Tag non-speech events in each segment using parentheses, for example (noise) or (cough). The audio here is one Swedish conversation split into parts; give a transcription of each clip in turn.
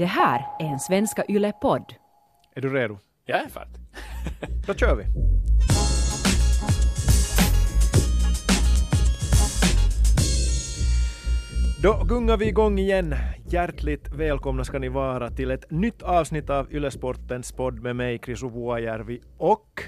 Det här är en Svenska Yle-podd. Är du redo? Jag är färdig. (laughs) Då kör vi. Då gungar vi igång igen. Hjärtligt välkomna ska ni vara till ett nytt avsnitt av Ylesportens podd med mig, Chris Vuojärvi och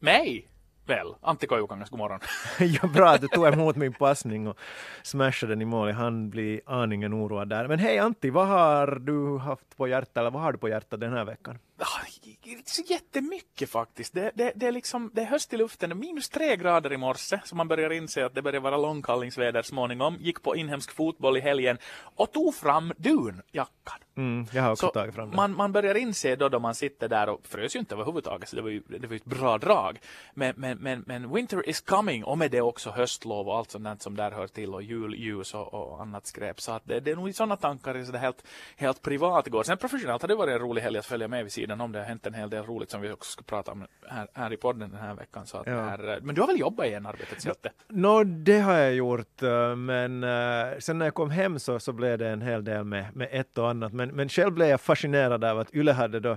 Mig? Väl, Antti Koivukangas, god morgon. (laughs) ja, bra att du tog emot min passning och smashade den i mål. Han blir aningen oroad där. Men hej Antti, vad har du haft på hjärtat, eller vad har du på hjärtat den här veckan? Ah, Inte så jättemycket faktiskt. Det, det, det, är liksom, det är höst i luften, det är minus tre grader i morse, så man börjar inse att det börjar vara långkallningsväder småningom. Gick på inhemsk fotboll i helgen och tog fram dunjackan. Mm, jag har också Så tagit fram den. man, man börjar inse då, då man sitter där och frös ju inte överhuvudtaget, så det var ju, det var ju ett bra drag. Men, men, men, men winter is coming och med det också höstlov och allt sånt som där hör till och julljus och, och annat skräp. Så att det, det är nog i sådana tankar så är helt, helt privat igår. Sen professionellt har det varit en rolig helg att följa med vid sidan om. Det har hänt en hel del roligt som vi också ska prata om här, här i podden den här veckan. Så att Ja. här, men du har väl jobbat igen arbetets hjälte? Nå, det har jag gjort, eh, men eh, sen när jag kom hem så, så blev det en hel del med, med ett och annat. Men, men själv blev jag fascinerad av att Yle hade då,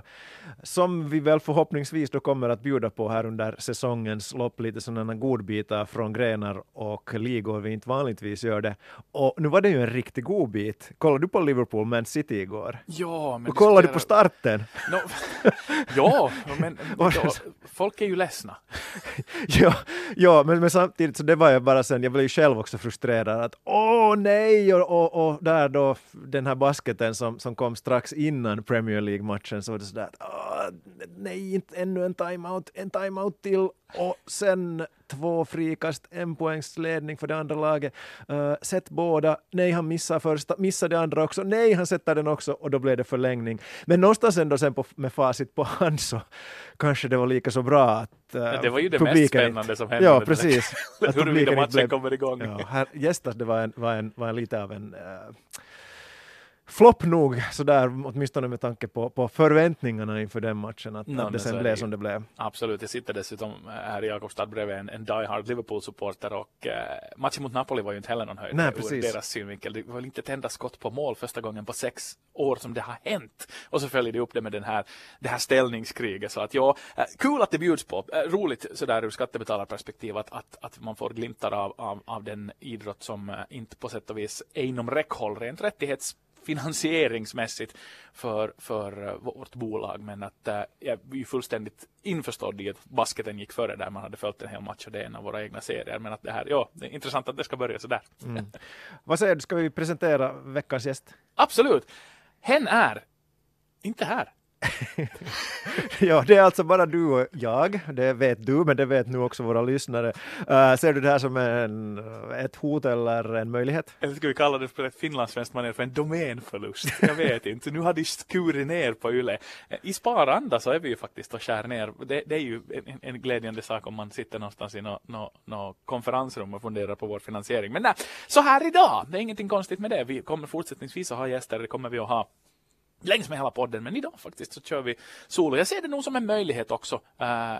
som vi väl förhoppningsvis då kommer att bjuda på här under säsongens lopp, lite sådana godbitar från grenar och ligor vi inte vanligtvis gör det. Och nu var det ju en riktig godbit. Kollade du på Liverpool Man City igår? Ja, men Och kollade du på starten? No, (laughs) ja, men (laughs) ja, folk är ju ledsna. (laughs) ja, ja men, men samtidigt så det var jag bara sen, jag blev ju själv också frustrerad att åh nej, och, och, och där då den här basketen som, som kom strax innan Premier League-matchen så var det sådär nej, inte ännu en timeout, en timeout till och sen två frikast, en poängs ledning för det andra laget. Uh, sätt båda, nej han missar första, missar det andra också, nej han sätter den också och då blev det förlängning. Men någonstans ändå sen på, med facit på hand så kanske det var lika så bra att uh, det var ju det mest inte- spännande som hände Ja, precis. (laughs) Huruvida inte matchen blev- kommer igång. Ja, här, gästas det var, en, var, en, var en lite av en uh, flopp nog, sådär åtminstone med tanke på, på förväntningarna inför den matchen, att, No, att det sen blev som det blev. Absolut, jag sitter dessutom här i Jakobstad bredvid en, en Die Hard Liverpool-supporter och eh, matchen mot Napoli var ju inte heller någon höjdare Nej, ur precis. deras synvinkel. Det var väl inte ett enda skott på mål första gången på sex år som det har hänt. Och så följer det upp det med den här, det här ställningskriget. Så att ja, eh, kul att det bjuds på. Eh, roligt sådär ur skattebetalarperspektiv att, att, att man får glimtar av, av, av den idrott som eh, inte på sätt och vis är inom räckhåll rent rättighets finansieringsmässigt för, för eh, vårt bolag. Men att eh, jag är fullständigt införstådd i att basketen gick före där man hade följt en hel match och det är en av våra egna serier. Men att det här, ja, det är intressant att det ska börja sådär. Vad säger du, ska vi presentera veckans gäst? Absolut. Hen är inte här. (laughs) ja, det är alltså bara du och jag, det vet du, men det vet nu också våra lyssnare. Uh, ser du det här som en, ett hot eller en möjlighet? Eller ska vi kalla det på ett finlandssvenskt manér för en domänförlust? Jag vet inte. Nu har de skurit ner på Yle. Eh, I sparanda så är vi ju faktiskt och skär ner. Det, det är ju en, en glädjande sak om man sitter någonstans i något no, no konferensrum och funderar på vår finansiering. Men nej, så här idag, det är ingenting konstigt med det. Vi kommer fortsättningsvis att ha gäster, det kommer vi att ha längs med hela podden, men idag faktiskt så kör vi solo. Jag ser det nog som en möjlighet också. Uh, uh,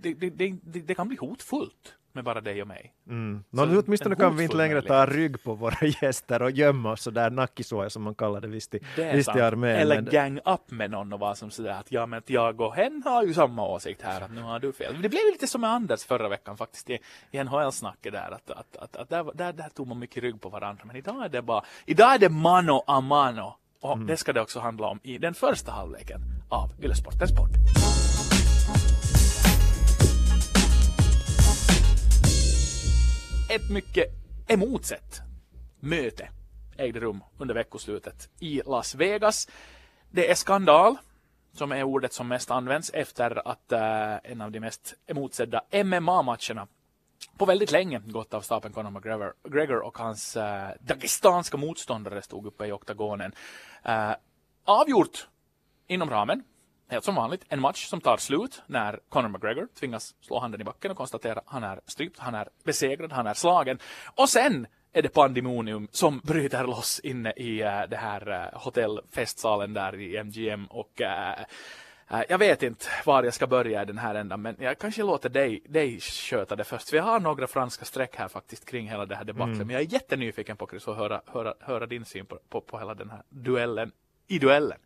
det, det, det, det, kan bli hotfullt med bara dig och mig. Mm. Nå, nu åtminstone kan vi inte längre ta rygg på våra (laughs) gäster och gömma oss sådär nackisåja som man kallar det visst i, visst i armén. Eller men- gang up med någon och vara som sådär att ja men att jag och hen har ju samma åsikt här att nu har du fel. Det blev lite som med Anders förra veckan faktiskt i, i NHL-snacket där att, att, att, att där, där, där tog man mycket rygg på varandra men idag är det bara, idag är det mano a mano och det ska det också handla om i den första halvleken av Ylesportens podd. Ett mycket emotsett möte ägde rum under veckoslutet i Las Vegas. Det är skandal som är ordet som mest används efter att eh, en av de mest emotsedda MMA-matcherna på väldigt länge gått av stapeln Conor McGregor Gregor och hans eh, dagestanska motståndare stod uppe i oktagonen. Eh, avgjort inom ramen, helt som vanligt, en match som tar slut när Conor McGregor tvingas slå handen i backen och konstatera att han är strypt, han är besegrad, han är slagen. Och sen är det pandemonium som bryter loss inne i uh, det här uh, hotellfestsalen där i MGM och uh, jag vet inte var jag ska börja i den här ändan men jag kanske låter dig, dig sköta det först. För jag har några franska streck här faktiskt kring hela det här debaclet. Men jag är jättenyfiken på Chris att höra, höra, höra din syn på, på, på hela den här duellen i duellen?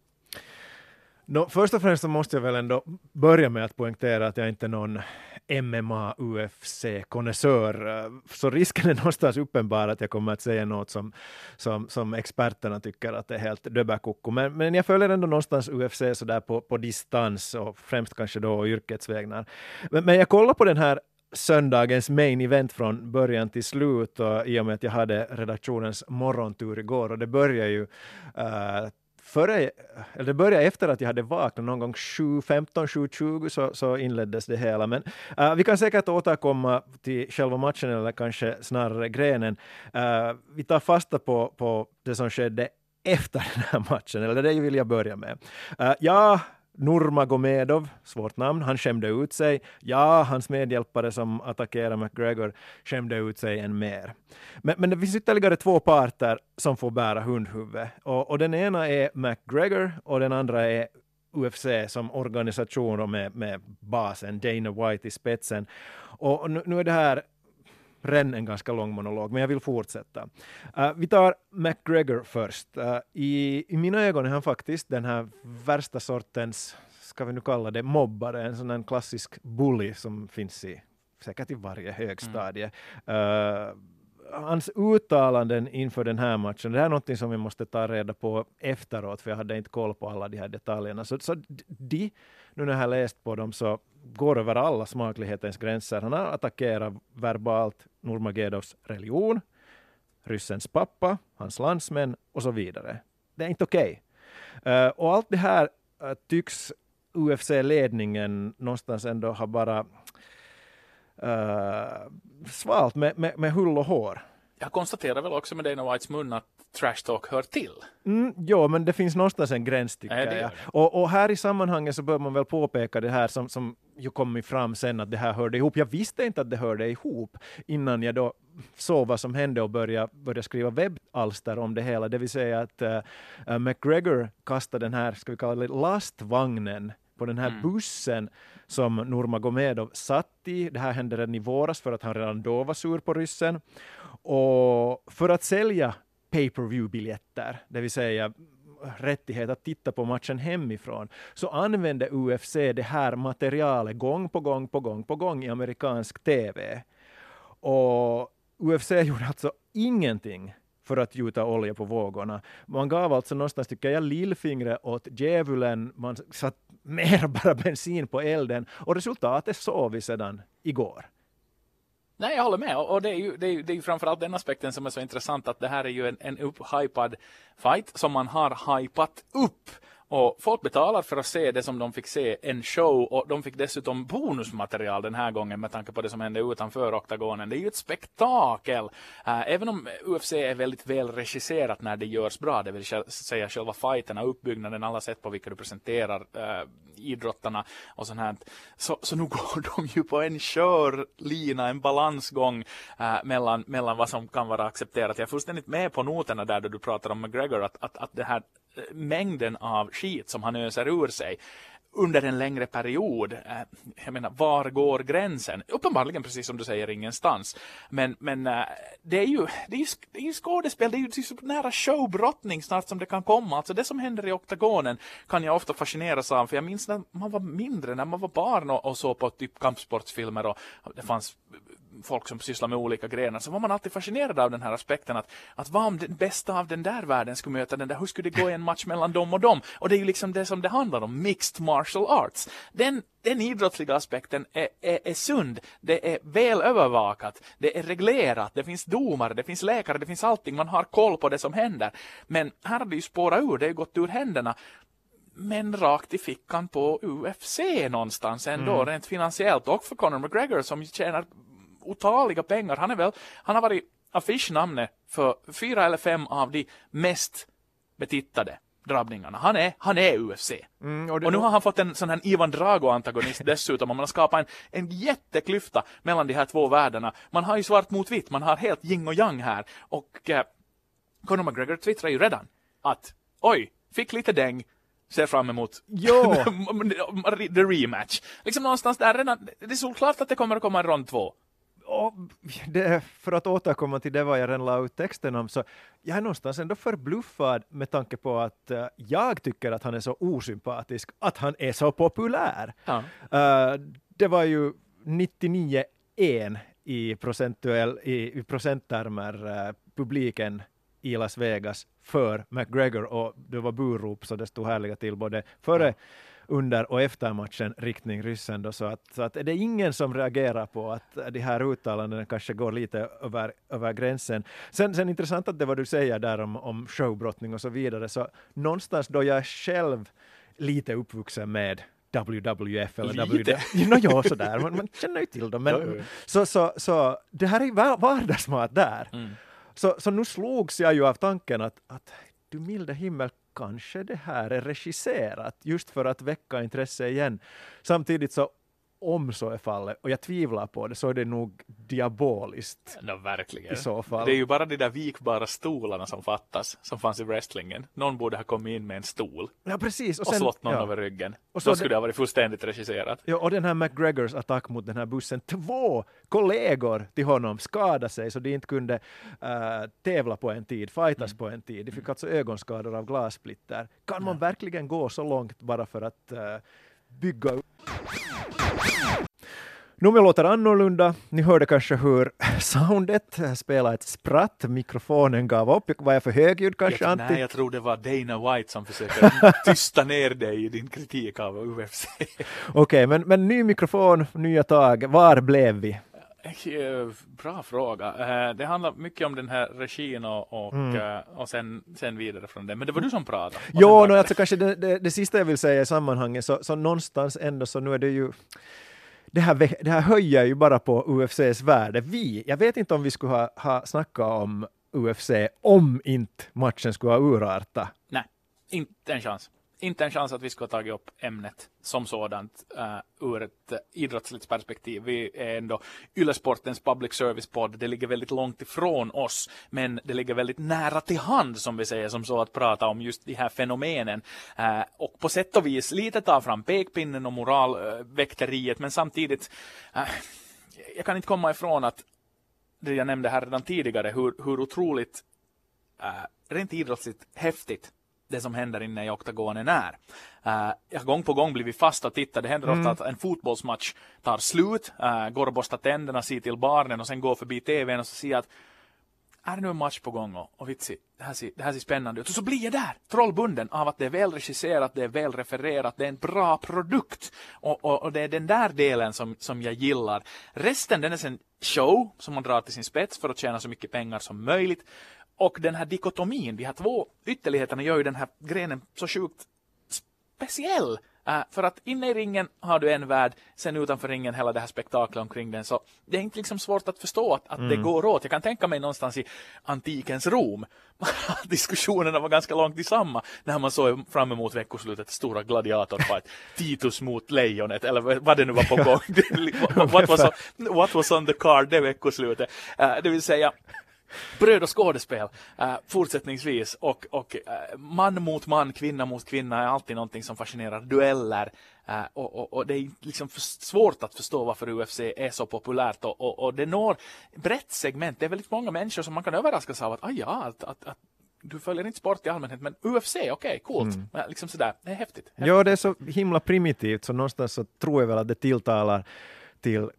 No, först och främst så måste jag väl ändå börja med att poängtera att jag inte är någon MMA, UFC, konnässör. Så risken är någonstans uppenbar att jag kommer att säga något som, som, som experterna tycker att det är helt döbakoko. Men, men jag följer ändå någonstans UFC så där på, på distans och främst kanske då yrkets vägnar. Men, men jag kollar på den här söndagens main event från början till slut och i och med att jag hade redaktionens morgontur igår och det börjar ju uh, före, eller det började efter att jag hade vaknat någon gång 7.15, 7.20 så, så inleddes det hela. Men uh, vi kan säkert återkomma till själva matchen eller kanske snarare grenen. Uh, vi tar fasta på, på det som skedde efter den här matchen, eller det vill jag börja med. Uh, ja, Nurmagomedov, svårt namn, han skämde ut sig. Ja, hans medhjälpare som attackerar McGregor skämde ut sig än mer. Men, men det finns ytterligare två parter som får bära hundhuvud. Och, och den ena är McGregor och den andra är UFC som organisation med, med basen Dana White i spetsen. Och nu, nu är det här redan en ganska lång monolog, men jag vill fortsätta. Uh, vi tar McGregor först. Uh, i, I mina ögon är han faktiskt den här värsta sortens, ska vi nu kalla det, mobbare, en sån här klassisk bully som finns i säkert i varje högstadie. Mm. Uh, hans uttalanden inför den här matchen, det här är någonting som vi måste ta reda på efteråt, för jag hade inte koll på alla de här detaljerna. Så, så de, nu när jag har läst på dem, så går över alla smaklighetens gränser. Han har attackerat verbalt Nurmagomedovs religion, ryssens pappa, hans landsmän och så vidare. Det är inte okej. Okay. Uh, och allt det här uh, tycks UFC-ledningen någonstans ändå ha bara uh, svalt med, med, med hull och hår. Jag konstaterar väl också med Dana Whites mun att trash talk hör till. Mm, jo, men det finns någonstans en gräns tycker Nej, jag. Och, och, här i sammanhanget så bör man väl påpeka det här som, som ju kommit fram sen att det här hörde ihop. Jag visste inte att det hörde ihop innan jag då såg vad som hände och började, började skriva webbalster om det hela. Det vill säga att uh, McGregor kastade den här, ska vi kalla det lastvagnen på den här mm. bussen som Nurmagomedov satt i. Det här hände redan i våras för att han redan då var sur på ryssen. Och för att sälja pay-per-view-biljetter, det vill säga rättighet att titta på matchen hemifrån, så använde UFC det här materialet gång på gång på gång på gång i amerikansk TV. Och UFC (laughs) gjorde alltså ingenting för att gjuta olja på vågorna. Man gav alltså någonstans, tycker jag, lillfingret åt djävulen, man satt (laughs) mer bara bensin på elden och resultatet såg vi sedan igår. Nej, jag håller med. Och det är ju, det är, det är ju framförallt den aspekten som är så intressant att det här är ju en, en upphypad fight som man har hypat upp och folk betalar för att se det som de fick se, en show och de fick dessutom bonusmaterial den här gången med tanke på det som hände utanför oktagonen. Det är ju ett spektakel. Eh, även om UFC är väldigt väl regisserat när det görs bra, det vill säga själva fighterna, uppbyggnaden, alla sätt på vilka du presenterar eh, idrottarna och sånt här. Så, så nu (laughs) går de ju på en körlina, en balansgång äh, mellan, mellan vad som kan vara accepterat. Jag är fullständigt med på noterna där då du pratar om McGregor, att, att, att det här eh, mängden av skit som han öser ur sig under en längre period. Eh, jag menar, var går gränsen? Uppenbarligen, precis som du säger, ingenstans. Men, men eh, det är ju, det är ju, det är ju skådespel, det är ju, så nära showbrottning snart som det kan komma. Alltså det som händer i oktagonen kan jag ofta fascineras av, för jag minns när man var mindre, när man var barn och, och såg på typ kampsportsfilmer och det fanns folk som sysslar med olika grenar så var man alltid fascinerad av den här aspekten att, att vad om den bästa av den där världen skulle möta den där, hur skulle det gå i en match mellan dem och dem? Och det är ju liksom det som det handlar om, mixed martial arts. Den, den idrottsliga aspekten är, är, är sund, det är väl övervakat, det är reglerat, det finns domare, det finns läkare, det finns allting, man har koll på det som händer. Men här har det ju spårat ur, det har gått ur händerna men rakt i fickan på UFC någonstans ändå, mm. rent finansiellt och för Conor McGregor som tjänar otaliga pengar. Han, är väl, han har varit affischnamnet för fyra eller fem av de mest betittade drabbningarna. Han är, han är UFC. Mm, och, och, nu har han fått en sån här Ivan Drago-antagonist dessutom och man har skapat en, en jätteklyfta mellan de här två världarna. Man har ju svart mot vitt, man har helt yin och yang här. Och eh, Conor McGregor twittrar ju redan att oj, fick lite däng, ser fram emot jo. the rematch. Liksom någonstans där redan, det är så klart att det kommer att komma en rond två och det, för att återkomma till det vad jag redan la ut texten om, så jag är någonstans ändå förbluffad med tanke på att uh, jag tycker att han är så osympatisk, att han är så populär. Ja. Uh, det var ju 99-1 i, procentuell, i, i procenttermer uh, publiken i Las Vegas för McGregor och det var burop så det stod härliga till både före under och efter matchen riktning ryssen. Då, så, att, så att det är ingen som reagerar på att de här uttalandena kanske går lite över, över gränsen. Sen, sen intressant att det vad du säger där om, om showbrottning och så vidare, så någonstans då jag själv lite uppvuxen med WWF eller? WWF. No, ja, sådär, man, man känner ju till dem. Men, Ja, ja. Så, så, så det här är va- vardagsmat där. Mm. Så, så nu slogs jag ju av tanken att, att du milde himmel, kanske det här är regisserat just för att väcka intresse igen. Samtidigt så om så är fallet, och jag tvivlar på det, så är det nog diaboliskt No, verkligen. i så fall. Det är ju bara de där vikbara stolarna som fattas, som fanns i wrestlingen. Någon borde ha kommit in med en stol Ja, precis. och, slått någon ja. över ryggen. Och så Då skulle det- ha varit fullständigt regisserat. Ja, och den här McGregors attack mot den här bussen, två kollegor till honom skadade sig så de inte kunde äh, tävla på en tid, fightas på en tid. De fick alltså ögonskador av glassplitter. Kan man verkligen gå så långt bara för att äh, bygga upp? Nummer låter annorlunda. Ni hörde kanske hur soundet spelade ett spratt. Mikrofonen gav upp. Var jag för högljudd kanske, jag, nej, jag tror det var Dana White som försöker (laughs) tysta ner dig i din kritik av UFC. Okej, men, men ny mikrofon, nya tag. Var blev vi? (laughs) Bra fråga. Eh, Det handlar mycket om den här regin och, och, eh, och sen, sen vidare från det. Men det var du som pratade. Jo, no, alltså kanske det, det, det sista jag vill säga i sammanhanget, så, så någonstans ändå så nu är det ju det här, det här höjer ju bara på UFCs värde. Vi, jag vet inte om vi skulle ha, ha snackat om UFC om inte matchen skulle ha urartat. Nej, inte en chans. Inte en chans att vi ska ha tagit upp ämnet som sådant uh, ur ett eh, uh, idrottsligt perspektiv. Vi är ändå Yllesportens public service-podd. Det ligger väldigt långt ifrån oss, men det ligger väldigt nära till hand, som vi säger, som så att prata om just de här fenomenen. Uh, och på sätt och vis lite ta fram pekpinnen och moralväkteriet, men samtidigt, uh, jag kan inte komma ifrån att det jag nämnde här redan tidigare, hur, hur otroligt uh, rent idrottsligt häftigt det som händer inne i oktagonen är. Uh, jag har gång på gång blivit fast och tittat. Det händer ofta att en fotbollsmatch tar slut, uh, går och borstar tänderna, ser till barnen och sen går förbi tvn och så ser jag att är det nu en match på gång och, och vitsi, det här, ser, det här ser spännande ut. Och så blir jag där, trollbunden av att det är väl regisserat, det är väl refererat, det är en bra produkt. Och, och, och det är den där delen som, som jag gillar. Resten, den är en show som man drar till sin spets för att tjäna så mycket pengar som möjligt. Och den här dikotomin, de här två ytterligheterna gör ju den här grenen så sjukt speciell. Uh, för att inne i ringen har du en värld, sen utanför ringen hela det här spektaklet omkring den. Så det är inte liksom svårt att förstå att, att det går åt. Jag kan tänka mig någonstans i antikens Rom. (laughs) Diskussionerna var ganska långt samma när man såg fram emot veckoslutet stora gladiatorfight. (laughs) Titus mot lejonet eller vad- vad det nu var på gång. (laughs) what, was on, what was on the card det veckoslutet. Uh, det vill säga bröd och skådespel eh, fortsättningsvis och, och eh, man mot man, kvinna mot kvinna är alltid någonting som fascinerar. Dueller eh, och, och, och det är liksom svårt att förstå varför UFC är så populärt och, och, och det når brett segment. Det är väldigt många människor som man kan överraskas av att, ah, ja, att, att, att du följer inte sport i allmänhet, men UFC, okej, coolt. Eh, Liksom sådär, det är häftigt. häftigt. Ja, det är så himla primitivt, så någonstans så tror jag väl att det tilltalar till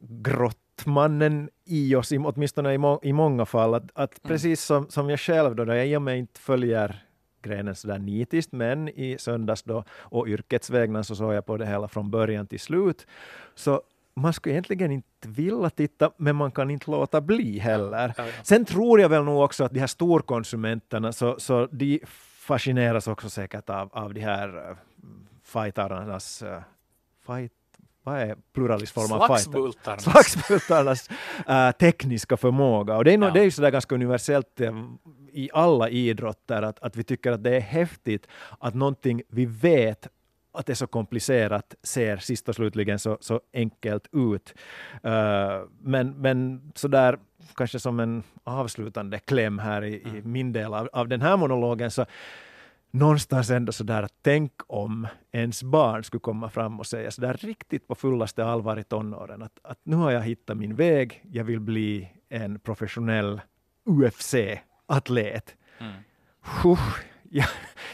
grottmannen i oss, åtminstone i, må, i många fall. Att, att precis som, som jag själv då, då jag i och med inte följer grenen sådär nitiskt, men i söndags då och yrkets vägnar så såg jag på det hela från början till slut. Så man skulle egentligen inte vilja titta, men man kan inte låta bli heller. Ja, ja. Sen tror jag väl nog också att de här storkonsumenterna, så, så de fascineras också säkert av, av de här uh, fightarnas uh, fight, vad är pluralisform av fighter? Slagsbultarna. Slagsbultarnas uh, tekniska förmåga. Och det är, nog, Ja. det är ju sådär ganska universellt eh, i alla idrotter att, att vi tycker att det är häftigt att någonting vi vet att det är så komplicerat ser sist och slutligen så, så enkelt ut. Uh, men, men sådär kanske som en avslutande kläm här i, i min del av, av den här monologen så någonstans ändå sådär att tänk om ens barn skulle komma fram och säga sådär riktigt på fullaste allvar i tonåren att, att nu har jag hittat min väg, jag vill bli en professionell UFC-atlet. Mm.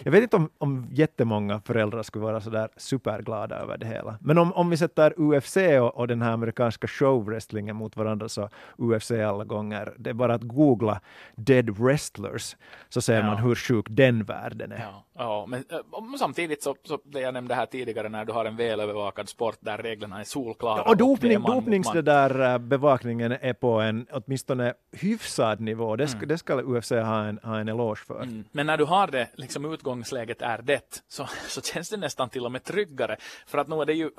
Jag vet inte om, om jättemånga föräldrar skulle vara sådär superglada över det hela. Men om, om vi sätter UFC och, och den här amerikanska showwrestlingen mot varandra så UFC alla gånger, det är bara att googla dead wrestlers så ser ja. man hur sjuk den världen är. Ja, ja men äh, samtidigt så, så det jag nämnde här tidigare när du har en välövervakad sport där reglerna är solklara. Ja, och dopning, och dopnings man... det där äh, bevakningen är på en åtminstone hyfsad nivå. Det ska, mm. det ska UFC ha en, ha en eloge för. Mm. Men när du har det liksom utgångsläget är det, så, så känns det nästan till och med tryggare. För att nu är det ju,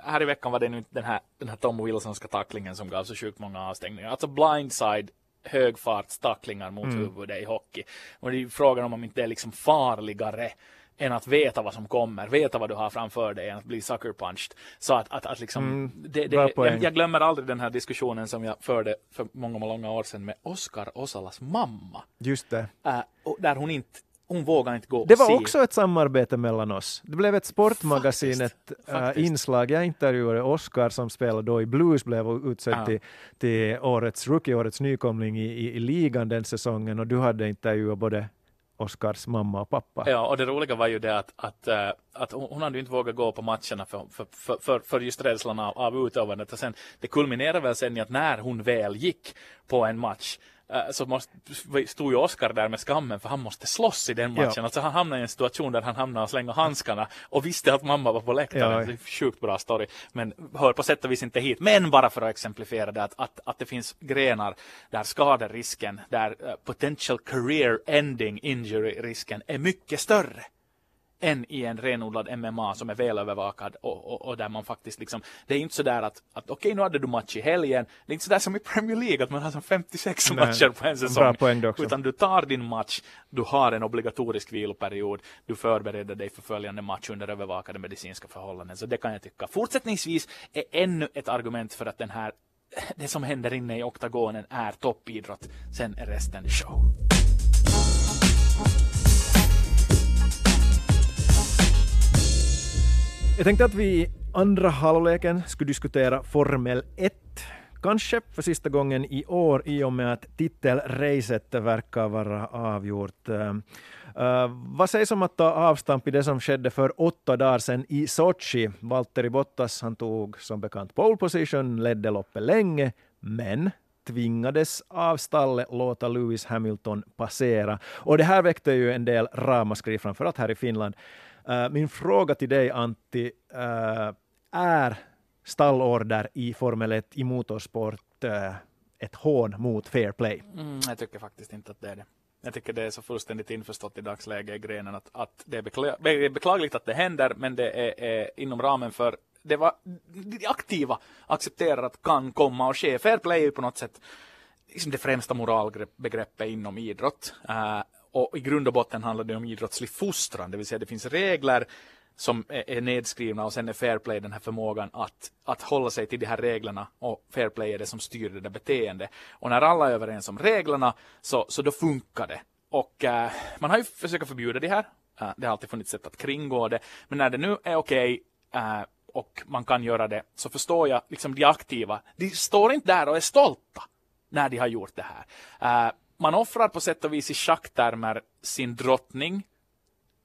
här i veckan var det nu den här, den här Tom Wilsonska tacklingen som gav så sjukt många avstängningar. Alltså blindside högfartstacklingar mot mm. huvudet i hockey. Och det är ju frågan om, om inte det är liksom farligare än att veta vad som kommer, veta vad du har framför dig, än att bli sucker punched. Så att, att, att liksom, mm, det, det, jag, jag, glömmer aldrig den här diskussionen som jag förde för många, många år sedan med Oskar Osalas mamma. Just det. Äh, där hon inte hon vågar inte gå Det var också ett samarbete mellan oss. Det blev ett Sportmagasin, ett äh, inslag. Jag intervjuade Oscar som spelade då i Blues, blev utsedd ja. till, till årets rookie, årets nykomling i, i, i ligan den säsongen och du hade intervjuat både Oskars mamma och pappa. Ja, och det roliga var ju det att, att, äh, att hon hade inte vågat gå på matcherna för, för, för, för just rädslan av, av utövandet. Och sen, det kulminerade väl sen i att när hon väl gick på en match så måste, stod ju Oskar där med skammen för han måste slåss i den matchen. Ja. Alltså han hamnade i en situation där han hamnade och slänga handskarna och visste att mamma var på läktaren. Ja. Sjukt bra story. Men hör på sätt och vis inte hit. Men bara för att exemplifiera det att, att, att det finns grenar där skaderisken, där uh, potential career ending injury risken är mycket större än i en renodlad MMA som är välövervakad och, och, och, där man faktiskt liksom, det är inte så där att, att okej okay, nu hade du match i helgen, det är inte så där som i Premier League att man har som 56 Nej, matcher på en säsong. Utan du tar din match, du har en obligatorisk viloperiod, du förbereder dig för följande match under övervakade medicinska förhållanden. Så det kan jag tycka. Fortsättningsvis är ännu ett argument för att den här det som händer inne i oktagonen är toppidrott. Sen är resten show. Jag tänkte att vi i andra halvleken skulle diskutera Formel 1. Kanske för sista gången i år i och med att titelracet verkar vara avgjort. Uh, vad sägs om att ta avstamp i det som skedde för åtta dagar sedan i Sochi? Valtteri Bottas han tog som bekant pole position, ledde loppet länge, men tvingades av stallet låta Lewis Hamilton passera. Och det här väckte ju en del ramaskri, framförallt här i Finland. Uh, min fråga till dig Antti, uh, är stallorder i Formel 1 i motorsport uh, ett hån mot fair play? Mm, jag tycker faktiskt inte att det är det. Jag tycker det är så fullständigt införstått i dagsläget i grenen att, att det, är bekla det är beklagligt att det händer, men det är, är inom ramen för det var de aktiva accepterar att kan komma och ske. Fair play är ju på något sätt liksom det främsta moralbegreppet inom idrott. Uh, och i grund och botten handlar det om idrottslig fostran, det vill säga det finns regler som är nedskrivna och sen är fair play den här förmågan att, att hålla sig till de här reglerna och fair play är det som styr det där beteendet. Och när alla är överens om reglerna så, så då funkar det. Och äh, man har ju försökt förbjuda det här. Äh, det har alltid funnits sätt att kringgå det. Men när det nu är okej okay, äh, och man kan göra det så förstår jag liksom de aktiva. De står inte där och är stolta när de har gjort det här man offrar på sätt och vis i schacktermer sin drottning,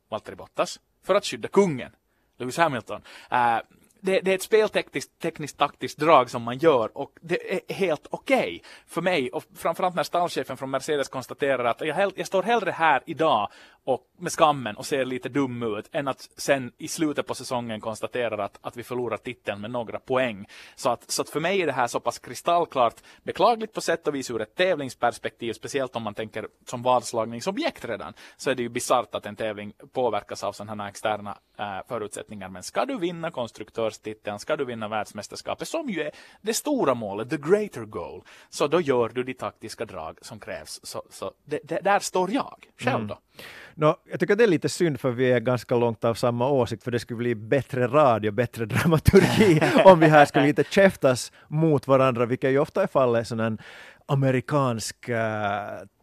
Valtteri Bottas, för att skydda kungen, Lewis Hamilton. Uh, det, det, är ett speltekniskt tekniskt, taktiskt drag som man gör och det är helt okej okay för mig och framförallt när stallchefen från Mercedes konstaterar att jag, jag står hellre här idag och med skammen och ser lite dum ut än att sen i slutet på säsongen konstatera att, att vi förlorar titeln med några poäng. Så att, så att för mig är det här så pass kristallklart beklagligt på sätt och vis ur ett tävlingsperspektiv, speciellt om man tänker som vadslagningsobjekt redan, så är det ju bisarrt att en tävling påverkas av sådana här externa äh, förutsättningar. Men ska du vinna konstruktörstiteln, ska du vinna världsmästerskapet, som ju är det stora målet, the greater goal, så då gör du de taktiska drag som krävs. Så, så det, det, där står jag själv mm. då. Mm. No, jag tycker det är lite synd för vi är ganska långt av samma åsikt för det skulle bli bättre radio, bättre dramaturgi (laughs) om vi här skulle lite käftas mot varandra, vilket ju ofta är fallet sån amerikansk uh,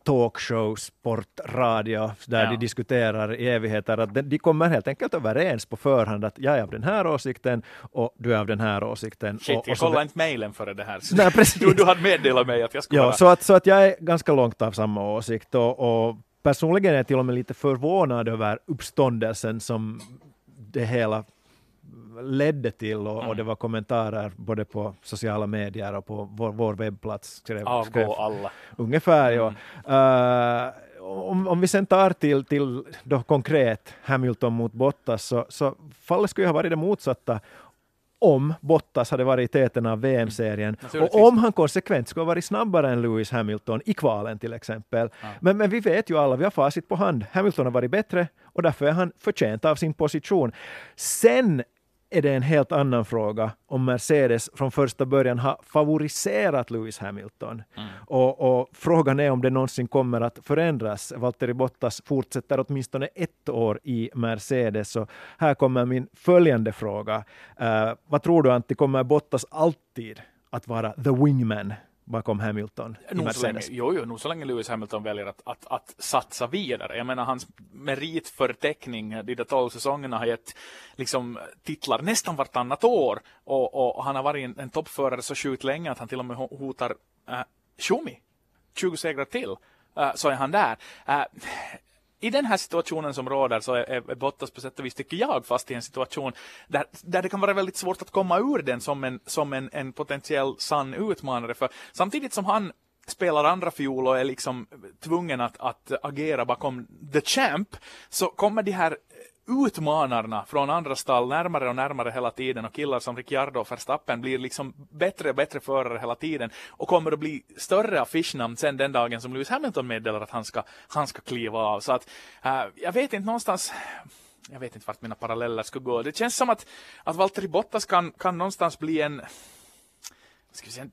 talkshow, sportradio, där Ja. de diskuterar i evigheter, att de, de kommer helt enkelt överens på förhand att jag är av den här åsikten och du är av den här åsikten. Shit, och, jag och så kollade inte mejlen före det här. Nej, precis. (laughs) Du, du hade meddelat mig att jag skulle Ja, vara... så att, så att jag är ganska långt av samma åsikt och, och personligen är jag till och med lite förvånad över uppståndelsen som det hela ledde till och, och Mm. det var kommentarer både på sociala medier och på vår, vår webbplats. Skrev, skrev Avgå alla. ungefär, ja. Mm. Eh, om, om vi sen tar till, till då konkret Hamilton mot Bottas så, så fallet skulle ju ha varit det motsatta om Bottas hade varit i täten av VM-serien Naturligtvis. och om han konsekvent skulle ha varit snabbare än Lewis Hamilton i kvalen till exempel. Ja. Men, men vi vet ju alla, vi har facit på hand. Hamilton har varit bättre och därför är han förtjänt av sin position. Sen är det en helt annan fråga om Mercedes från första början har favoriserat Lewis Hamilton. Mm. Och, och frågan är om det någonsin kommer att förändras. Valtteri Bottas fortsätter åtminstone ett år i Mercedes. Så här kommer min följande fråga. Eh, vad tror du Antti, kommer Bottas alltid att vara the wingman bakom Hamilton i Nog så länge, jo, jo, nog så länge Lewis Hamilton väljer att, att, att satsa vidare. Jag menar, hans meritförteckning de där tolv säsongerna har gett liksom, titlar nästan vartannat år. Och, och, och han har varit en, en toppförare så sjukt länge att han till och med ho- hotar uh, Schumi. 20 segrar till, eh, så är han där. Eh, i den här situationen som råder så är, är Bottas på sätt och vis, tycker jag, fast i en situation där, där det kan vara väldigt svårt att komma ur den som en, som en, en potentiell sann utmanare. För samtidigt som han spelar andra fiol och är liksom tvungen att, att agera bakom the champ, så kommer de här utmanarna från andra stall närmare och närmare hela tiden och killar som Ricciardo och Verstappen blir liksom bättre och bättre förare hela tiden och kommer att bli större affischnamn sen den dagen som Lewis Hamilton meddelar att han ska, han ska kliva av. Så att äh, jag vet inte någonstans jag vet inte vart mina paralleller skulle gå. Det känns som att, att Valtteri Bottas kan, kan någonstans bli en ska vi säga,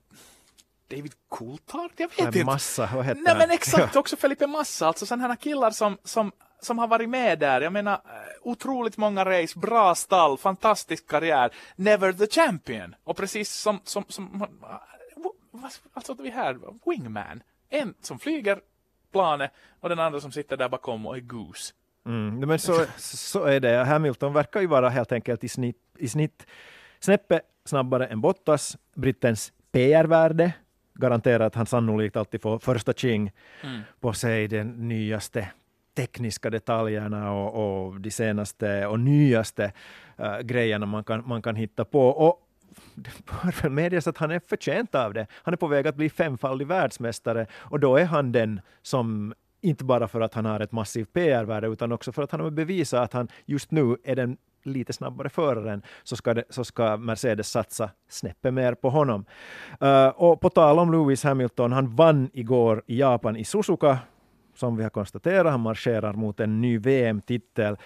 David Coulthard? Jag vet inte. Massa, vad heter Nej han? men exakt, (laughs) också Felipe Massa, alltså sådana här killar som, som, som har varit med där. Jag menar, eh, otroligt många race, bra stall, fantastisk karriär, never the champion. Och precis som, som, som vad- alltså vi här, wingman. En som flyger planet och den andra som sitter där bakom och är goose. Mm, men så, så är det. Hamilton verkar ju vara helt enkelt i snitt, i snitt snäppet snabbare än Bottas. Brittens PR-värde garanterar att han sannolikt alltid får första king Mm. på sig den nyaste tekniska detaljerna och, och de senaste och nyaste uh, grejerna man kan, man kan hitta på. Och det bör väl medges att han är förtjänt av det. Han är på väg att bli femfaldig världsmästare och då är han den som inte bara för att han har ett massivt PR-värde utan också för att han har bevisat att han just nu är den lite snabbare föraren så ska, det, så ska Mercedes satsa snäppet mer på honom. Uh, och på tal om Lewis Hamilton, han vann igår i Japan i Suzuka som vi har konstaterat, han marscherar mot en ny VM-titel.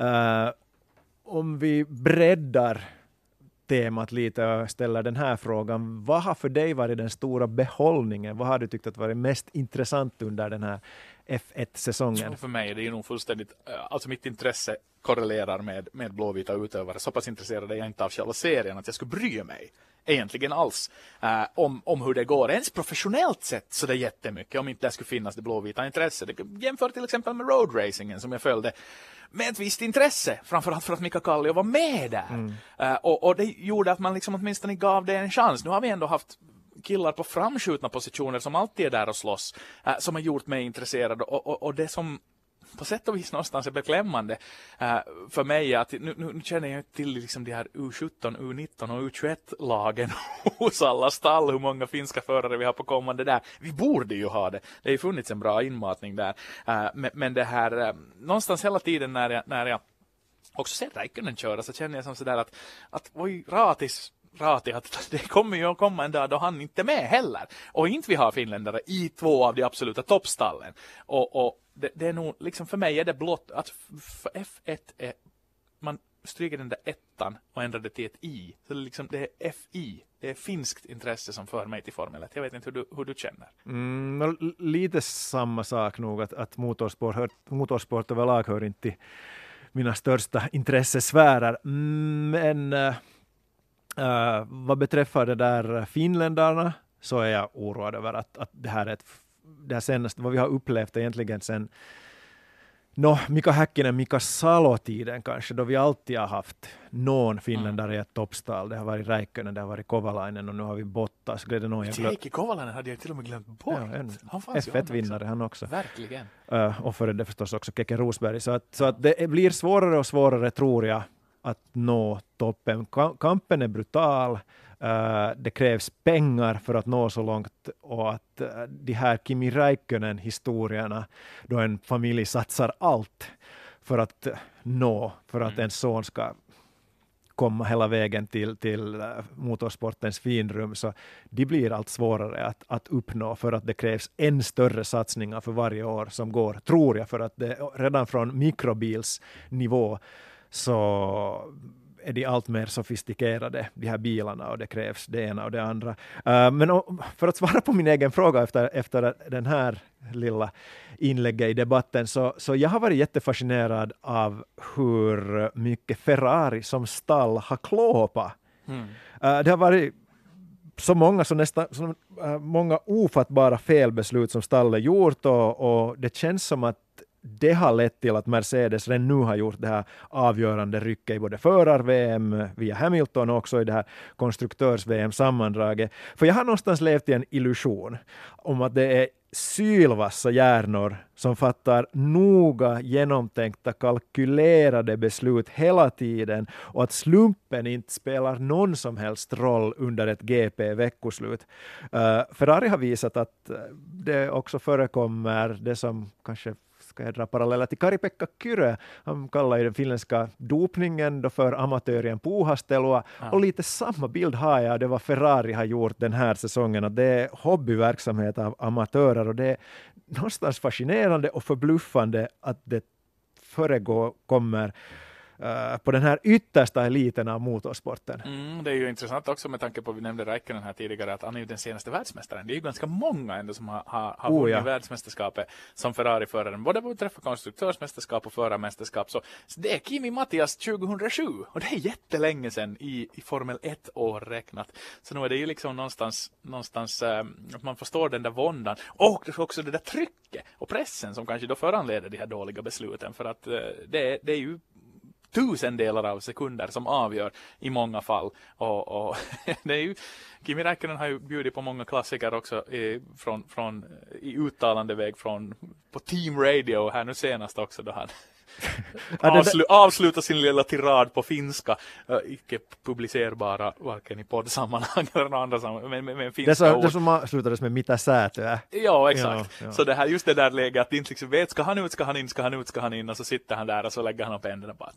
Uh, eh, om vi breddar temat lite och ställer den här frågan. Vad har för dig varit den stora behållningen? Vad har du tyckt att varit mest intressant under den här F1-säsongen? För mig är det nog fullständigt, eh, alltså mitt intresse korrelerar med, med blåvita utövare. Så pass intresserad är jag inte av själva serien att jag skulle bry mig egentligen alls eh, om, om hur det går. Ens professionellt sett så det är jättemycket om inte det skulle finnas det blåvita intresset. Det- Jämför till exempel med roadracingen som jag följde med ett visst intresse, framförallt för att Mika Kallio var med där. Eh, och, och det gjorde att man liksom åtminstone gav det en chans. Nu har vi ändå haft killar på framskjutna positioner som alltid är där och slåss, eh, som har gjort mig intresserad och, och, och det som på sätt och vis någonstans är beklämmande uh, för mig att nu, nu, nu känner jag till liksom de här U17, U19 och U21-lagen (laughs) hos alla stall, hur många finska förare vi har på kommande där. Vi borde ju ha det. Det har ju funnits en bra inmatning där. Eh, uh, men, men det här, uh, någonstans hela tiden när jag, när jag också ser Räikkönen köra så känner jag som sådär att, att oj, Ratis pratig att det kommer ju att komma en dag då han inte är med heller. Och inte vi har finländare i två av de absoluta toppstallen. Och, och det, det är nog, liksom för mig är det blott att F1 är, man stryker den där ettan och ändrar det till ett i. Så det är liksom, det är FI. Det är finskt intresse som för mig till Formel 1. Jag vet inte hur du, hur du känner. Mm, lite samma sak nog, att, att motorsport, hör, motorsport överlag hör inte till mina största intressesfärer. Mm, men eh, äh, vad beträffar det där finländarna så är jag oroad över att, att det här är ett det här senaste, vad vi har upplevt egentligen sen No, Mika Häkkinen, Mika Salo-tiden kanske, då vi alltid har haft någon finländare mm. i ett toppstall. Det har varit Räikkönen, det har varit Kovalainen och nu har vi Bottas. Gledde Heikki Kovalainen hade jag till och med glömt bort. Ja, en F1-vinnare han också. Verkligen. Uh, och före det förstås också Keke Rosberg. Så att, så att det blir svårare och svårare, tror jag, att nå toppen. Kampen är brutal. Uh, det krävs pengar för att nå så långt och att uh, de här Kimi Räikkönen-historierna då en familj satsar allt för att uh, nå, för att mm. en son ska komma hela vägen till, till motorsportens finrum, så de blir allt svårare att, att uppnå för att det krävs än större satsningar för varje år som går, tror jag, för att det redan från mikrobilsnivå så är de allt mer sofistikerade, de här bilarna, och det krävs det ena och det andra. Uh, men för att svara på min egen fråga efter, efter den här lilla inlägget i debatten, så, så jag har varit jättefascinerad av hur mycket Ferrari som stall har klåpat. Mm. Uh, det har varit så många, så nästan, så, uh, många ofattbara felbeslut som stallet gjort och, och det känns som att det har lett till att Mercedes redan nu har gjort det här avgörande rycket i både förar-VM via Hamilton och också i det här konstruktörs-VM-sammandraget. För jag har någonstans levt i en illusion om att det är sylvassa hjärnor som fattar noga genomtänkta kalkylerade beslut hela tiden och att slumpen inte spelar någon som helst roll under ett GP-veckoslut. Uh, eh, Ferrari har visat att eh, det också förekommer det som kanske ska jag dra paralleller till Kari-Pekka Kyrö. Han kallar ju den finländska dopningen då för amatören puuhastelua. Ja. Och lite samma bild har jag det vad Ferrari har gjort den här säsongen. Att det är hobbyverksamhet av amatörer och det är någonstans fascinerande och förbluffande att det föregår kommer Eh, på den här yttersta eliten av motorsporten. Mm, det är ju intressant också med tanke på, vi nämnde Räikkönen här tidigare, att han är ju den senaste världsmästaren. Det är ju ganska många ändå som har, har, har oh, vunnit ja. världsmästerskapet som Ferrari-föraren, både beträffande konstruktörsmästerskap och förarmästerskap. Så, så, det är Kimi Mattias 2007 och det är jättelänge sedan i, i Formel 1 år räknat. Så nu är det ju liksom någonstans, någonstans äh, att man förstår den där våndan och också det där trycket och pressen som kanske då föranleder de här dåliga besluten för att äh, det, det är ju tusendelar av sekunder som avgör i många fall. Och, och (laughs) det är ju, Kimi Räikkönen har ju bjudit på många klassiker också i, från, från, eh, i uttalande väg från på Team Radio här nu senast också då han Avslu avsluta sin lilla tirad på finska, uh, icke publicerbara varken i poddsammanhang (laughs) eller andra sammanhang, men med, med finska det, så, ord. Det som avslutades med mitä säätöä. Ja, exakt. Ja, ja. Så det här, just det där läget att inte liksom vet, ska han ut, ska han in, ska han ut, ska han in, och så sitter han där och så lägger han upp händerna bara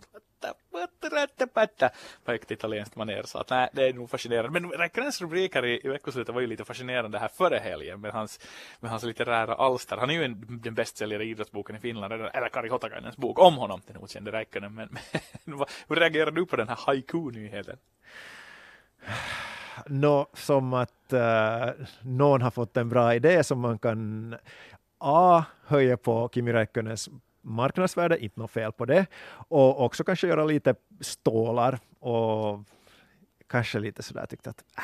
på högt italienskt manér. Så att nej, det är nog fascinerande. Men Räikkönens rubriker i, i veckoslutet var ju lite fascinerande här före helgen med hans, med hans litterära alster. Han är ju en, den bästsäljare idrottsboken i Finland, eller Kari Hotakainens bok om honom, den okände Räikkönen. Men, men hur reagerar du på den här haiku-nyheten? Nå, som att uh, någon har fått en bra idé som man kan A. höja på Kimi Räikkönens marknadsvärde, inte något fel på det. Och också kanske göra lite stålar och kanske lite sådär tyckte att äh,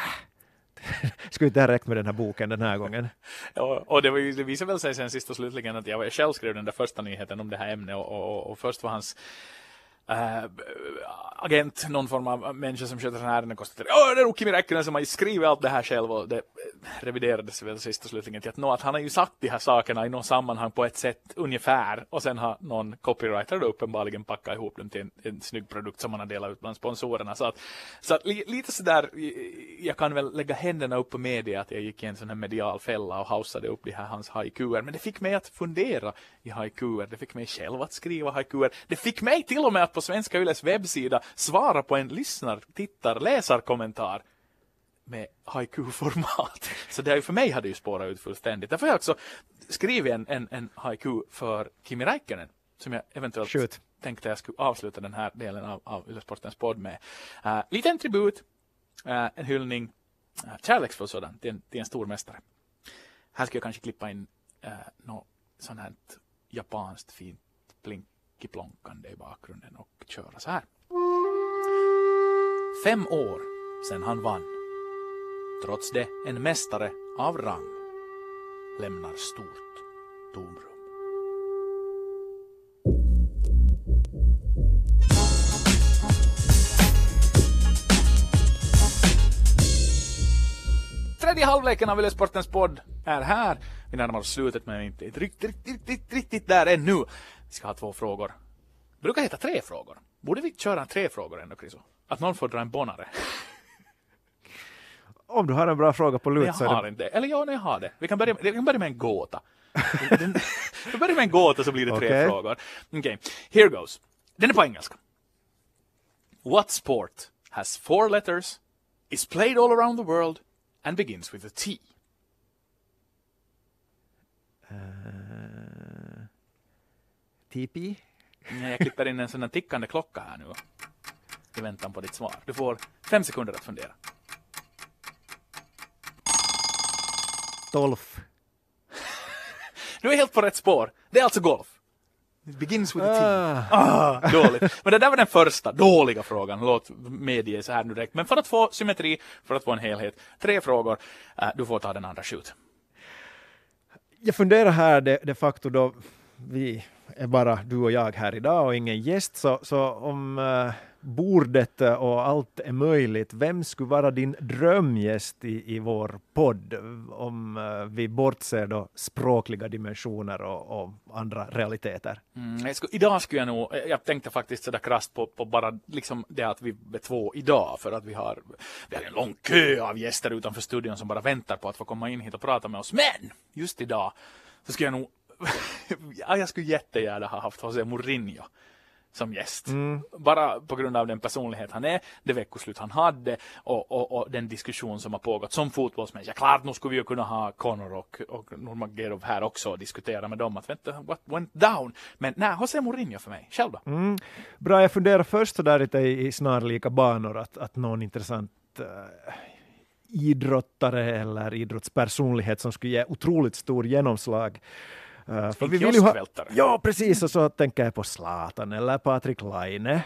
(laughs) skulle inte ha räckt med den här boken den här gången. Ja, och det, var ju, det visade väl sig sen sist och slutligen att jag själv skrev den där första nyheten om det här ämnet och, och, och först var hans äh, agent, någon form av människa som sköter sådana här ärenden konstaterar att det är nog Kimi Räikkönen som har skrivit allt det här själv och det reviderades väl sist och slutligen till att, nå, att han har ju sagt de här sakerna i något sammanhang på ett sätt ungefär och sen har någon copywriter då uppenbarligen packat ihop dem till en, en snygg produkt som man har delat ut bland sponsorerna. Så att, så att li, lite sådär, jag kan väl lägga händerna upp på media att jag gick i en sån här medial fälla och hausade upp de här hans haikuer. Men det fick mig att fundera i haikuer. Det fick mig själv att skriva haikuer. Det fick mig till och med att på Svenska Yles webbsida svara på en lyssnar, tittar, läsarkommentar med haiku-format. (laughs) Så det för mig hade ju spårat ut fullständigt. Därför har jag också skrivit en, en, en haiku för Kimi Räikkönen som jag eventuellt Shoot. tänkte jag skulle avsluta den här delen av, av Yle-sportens podd med. Uh, lite en tribut, uh, en hyllning, uh, kärleksfull sådan, till en, till en stor mästare. Här ska jag kanske klippa in uh, något sånt här japanskt fint plinkiplonkande i bakgrunden och köra så här. Fem år sedan han vann. Trots det en mästare av rang. lämnar stort tomrum. Tredje halvleken av Yle-sportens podd är här. Vi närmar oss slutet men inte riktigt, riktigt, riktigt, riktigt där ännu. Vi ska ha två frågor. Det brukar heta tre frågor. Borde vi köra tre frågor ändå, Chriso? Att någon får dra en bonare. (laughs) Om du har en bra fråga på lut jag så är har det... inte. Eller ja, nej, jag har det. Vi kan börja, vi kan börja med en gåta. Vi börjar med en gåta så blir det tre Okej. frågor. Okej, here goes. Den är på engelska. What sport has four letters, is played all around the world and begins with a T? Tipi? Nej, Jag klipper in en sån här tickande klocka här nu i väntan på ditt svar. Du får fem sekunder att fundera. Tolf? Du är helt på rätt spår. Det är alltså golf. It begins with a T. Ah. Ah, dåligt. Men det där var den första dåliga frågan. Låt medge så här nu direkt. Men för att få symmetri, för att få en helhet. Tre frågor. Eh, du får ta den andra shoot. Jag funderar här de, de facto då vi är bara du och jag här idag och ingen gäst, så, så om uh, bordet och allt är möjligt, vem skulle vara din drömgäst i, i vår podd? Om uh, vi bortser då språkliga dimensioner och, och andra realiteter. Mm, jag skulle, idag skulle jag nog, eh, jag tänkte faktiskt sådär krasst på, på bara liksom det att vi är två idag för att vi har, vi har en lång kö av gäster utanför studion som bara väntar på att få komma in hit och prata med oss. Men just idag så skulle jag nog, ja, jag skulle jättegärna ha haft José Mourinho som gäst. Bara på grund av den personlighet han är, det veckoslut han hade och, och, och den diskussion som har pågått som fotbollsmänniska. Klart, nu skulle vi ju kunna ha Connor och, och Nurmagomedov här också och diskutera med dem att vänta, what went down? Men nej, José Mourinho för mig. Själv då? Mm. Bra, jag funderar först så där lite i, snarlika banor att, att någon intressant eh, idrottare eller idrottspersonlighet som skulle ge otroligt stor genomslag. Uh, En kioskvältare. Ja, precis. Och så tänker jag på Zlatan eller Patrik Laine.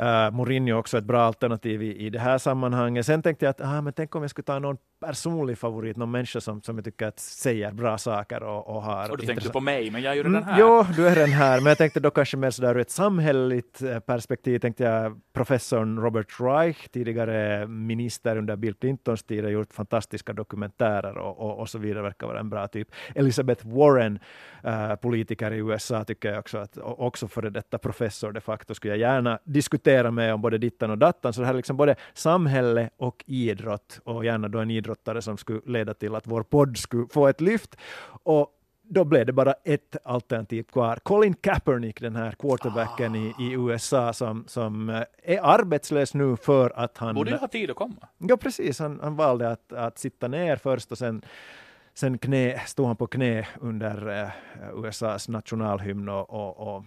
Uh, Mourinho också ett bra alternativ i, i det här sammanhanget. Sen tänkte jag att ah, men tänk om jag skulle ta någon personlig favorit, någon människa som, som jag tycker att säger bra saker och, och har Och du tänkte på mig, men jag är ju Mm, redan här. Jo, du är den här, men jag tänkte då kanske mer sådär ur ett samhälleligt eh, perspektiv tänkte jag professorn Robert Reich, tidigare minister under Bill Clintons tid, har gjort fantastiska dokumentärer och, och, och så vidare, verkar vara en bra typ. Elizabeth Warren, eh, politiker i USA, tycker jag också att, också före detta professor de facto, skulle jag gärna diskutera med om både dittan och dattan, så det här är liksom både samhälle och idrott, och gärna då en idrottare som skulle leda till att vår podd skulle få ett lyft. Och då blev det bara ett alternativ kvar. Colin Kaepernick, den här quarterbacken i, i USA som, som eh, är arbetslös nu för att han... Borde ju ha tid att komma. Ja, precis. Han, han valde att, att sitta ner först och sen, sen knä, stod han på knä under eh, USAs nationalhymn och, och, och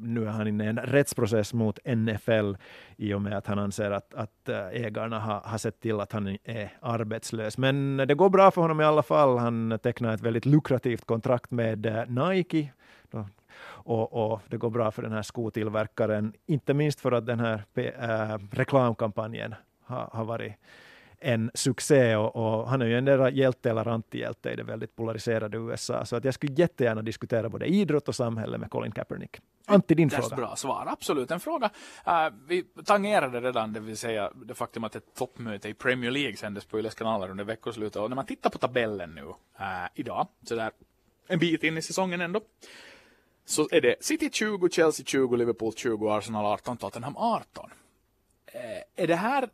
nu är han inne i en rättsprocess mot NFL i och med att han anser att, att eh, ägarna har, har sett till att han är arbetslös. Men det går bra för honom i alla fall. Han tecknar ett väldigt lukrativt kontrakt med eh, Nike. Och, och det går bra för den här skotillverkaren, inte minst för att den här äh, reklamkampanjen har, har varit en succé och, och han är ju en där hjälte eller antihjälte i det väldigt polariserade USA. Så att jag skulle jättegärna diskutera både idrott och samhälle med Colin Kaepernick. Antti, din fråga. bra svar, absolut. En fråga. eh, vi tangerade redan, det vill säga det faktum att ett toppmöte i Premier League sändes på Yles kanaler under veckoslutet. Och när man tittar på tabellen nu eh, idag, så där en bit in i säsongen ändå, så är det City 20, Chelsea 20, Liverpool 20, Arsenal 18, Tottenham 18. Eh, är det här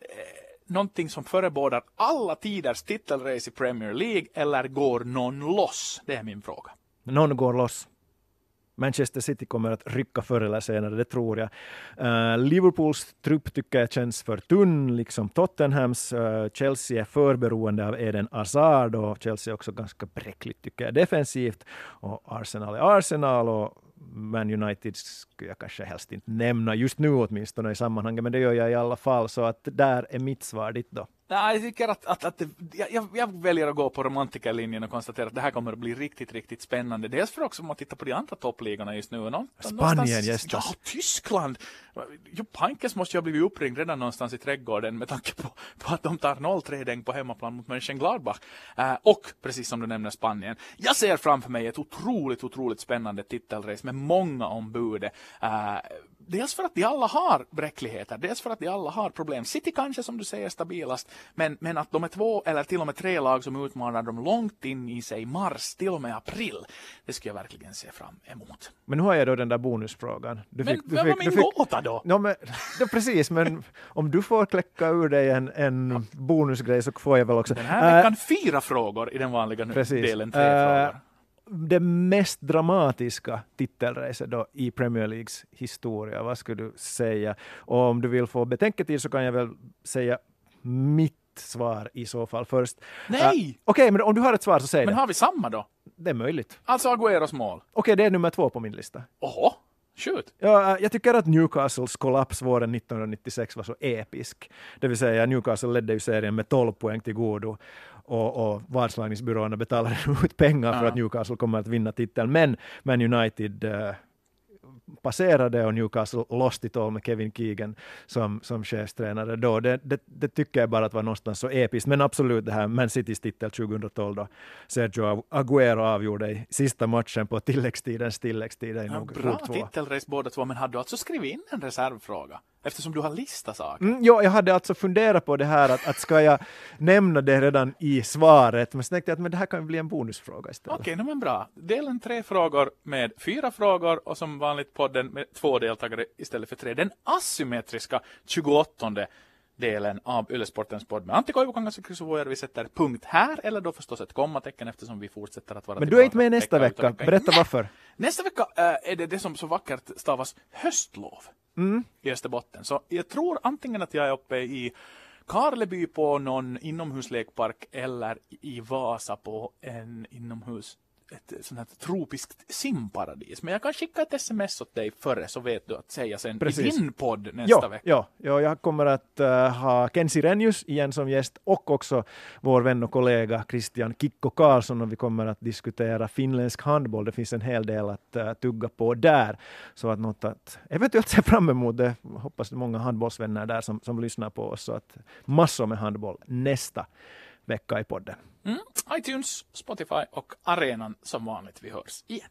någonting som förebådar alla tiders titelrace i Premier League eller går någon loss? Det är min fråga. Någon går loss. Manchester City kommer att rycka förr eller senare, det tror jag. Uh, Liverpools trupp tycker jag känns för tunn, liksom Tottenhams. Uh, Chelsea är för beroende av Eden Hazard och Chelsea är också ganska bräckligt tycker jag defensivt. Och Arsenal är Arsenal och man United skulle jag kanske helst inte nämna just nu åtminstone i sammanhanget, men det gör jag i alla fall. Så att där är mitt svar ditt då. Nej, jag tycker att, att, att det, jag, jag väljer att gå på romantikerlinjen och konstatera att det här kommer att bli riktigt, riktigt spännande. Dels för också om man tittar på de andra toppligorna just nu. Någon, Spanien gästas. Ja, Tyskland! Jo, Pankes måste ju ha blivit uppringd redan någonstans i trädgården med tanke på, på att de tar 0-3 däng på hemmaplan mot Mönchengladbach. Uh, och precis som du nämner Spanien. Jag ser framför mig ett otroligt, otroligt spännande titelrace med många ombud. Uh, dels för att de alla har bräckligheter, dels för att de alla har problem. City kanske som du säger stabilast, men, men att de är två eller till och med tre lag som utmanar dem långt in i sig mars, till och med april. Det skulle jag verkligen se fram emot. Men nu har jag då den där bonusfrågan. Du men vem var min fick, gåta då? No, men, då? Precis, men om du får kläcka ur dig en, en bonusgrej så får jag väl också. Den här veckan uh, fyra frågor i den vanliga precis. delen, tre uh, frågor det mest dramatiska titelracet då i Premier Leagues historia, vad skulle du säga? Och om du vill få betänketid så kan jag väl säga mitt svar i så fall först. Nej! Uh, Okej, okay, men om du har ett svar så säg men det. Men har vi samma då? Det är möjligt. Alltså Agueros mål? Okej, okay, det är nummer två på min lista. Oho! Shoot. Ja, jag tycker att Newcastles kollaps våren 1996 var så episk. Det vill säga Newcastle ledde ju serien med 12 poäng till godo och, och vadslagningsbyråerna betalade (laughs) ut pengar för att Newcastle kommer att vinna titeln. Men Man United uh, passerade och Newcastle lost it all med Kevin Keegan som, som chefstränare då. Det, det, det, tycker jag bara att var någonstans så episkt. Men absolut det här Man Citys titel 2012 då Sergio Aguero avgjorde i sista matchen på tilläggstidens tilläggstid. Ja, bra titelrace båda två, men hade du alltså skrivit in en reservfråga? Eftersom du har listat saker? Mm, ja, jag hade alltså funderat på det här att, att ska jag (laughs) nämna det redan i svaret, men så tänkte jag att men det här kan ju bli en bonusfråga istället. Okej, okay, men bra. Delen tre frågor med fyra frågor och som vanligt podden med två deltagare istället för tre. Den asymmetriska 28 delen av Yllesportens podd med Antti Koivukangas och Chris Vi sätter punkt här, eller då förstås ett kommatecken eftersom vi fortsätter att vara Men du är inte med nästa vecka. vecka. Berätta varför. Nästa vecka äh, är det det som så vackert stavas höstlov mm. i Österbotten. Så jag tror antingen att jag är uppe i Karleby på någon inomhuslekpark eller i Vasa på en inomhus ett sånt här tropiskt simparadis. Men jag kan skicka ett sms åt dig före så vet du att säga sen Precis. i din podd nästa ja, vecka. Ja, ja, jag kommer att uh, ha Ken Sirenius igen som gäst och också vår vän och kollega Christian Kikko Karlsson och vi kommer att diskutera finländsk handboll. Det finns en hel del att uh, tugga på där. Så att något att eventuellt se fram emot det. Hoppas det är många handbollsvänner där som, som lyssnar på oss. Så att massor med handboll nästa vecka i podden. Mm. iTunes, Spotify och arenan som vanligt. Vi hörs igen.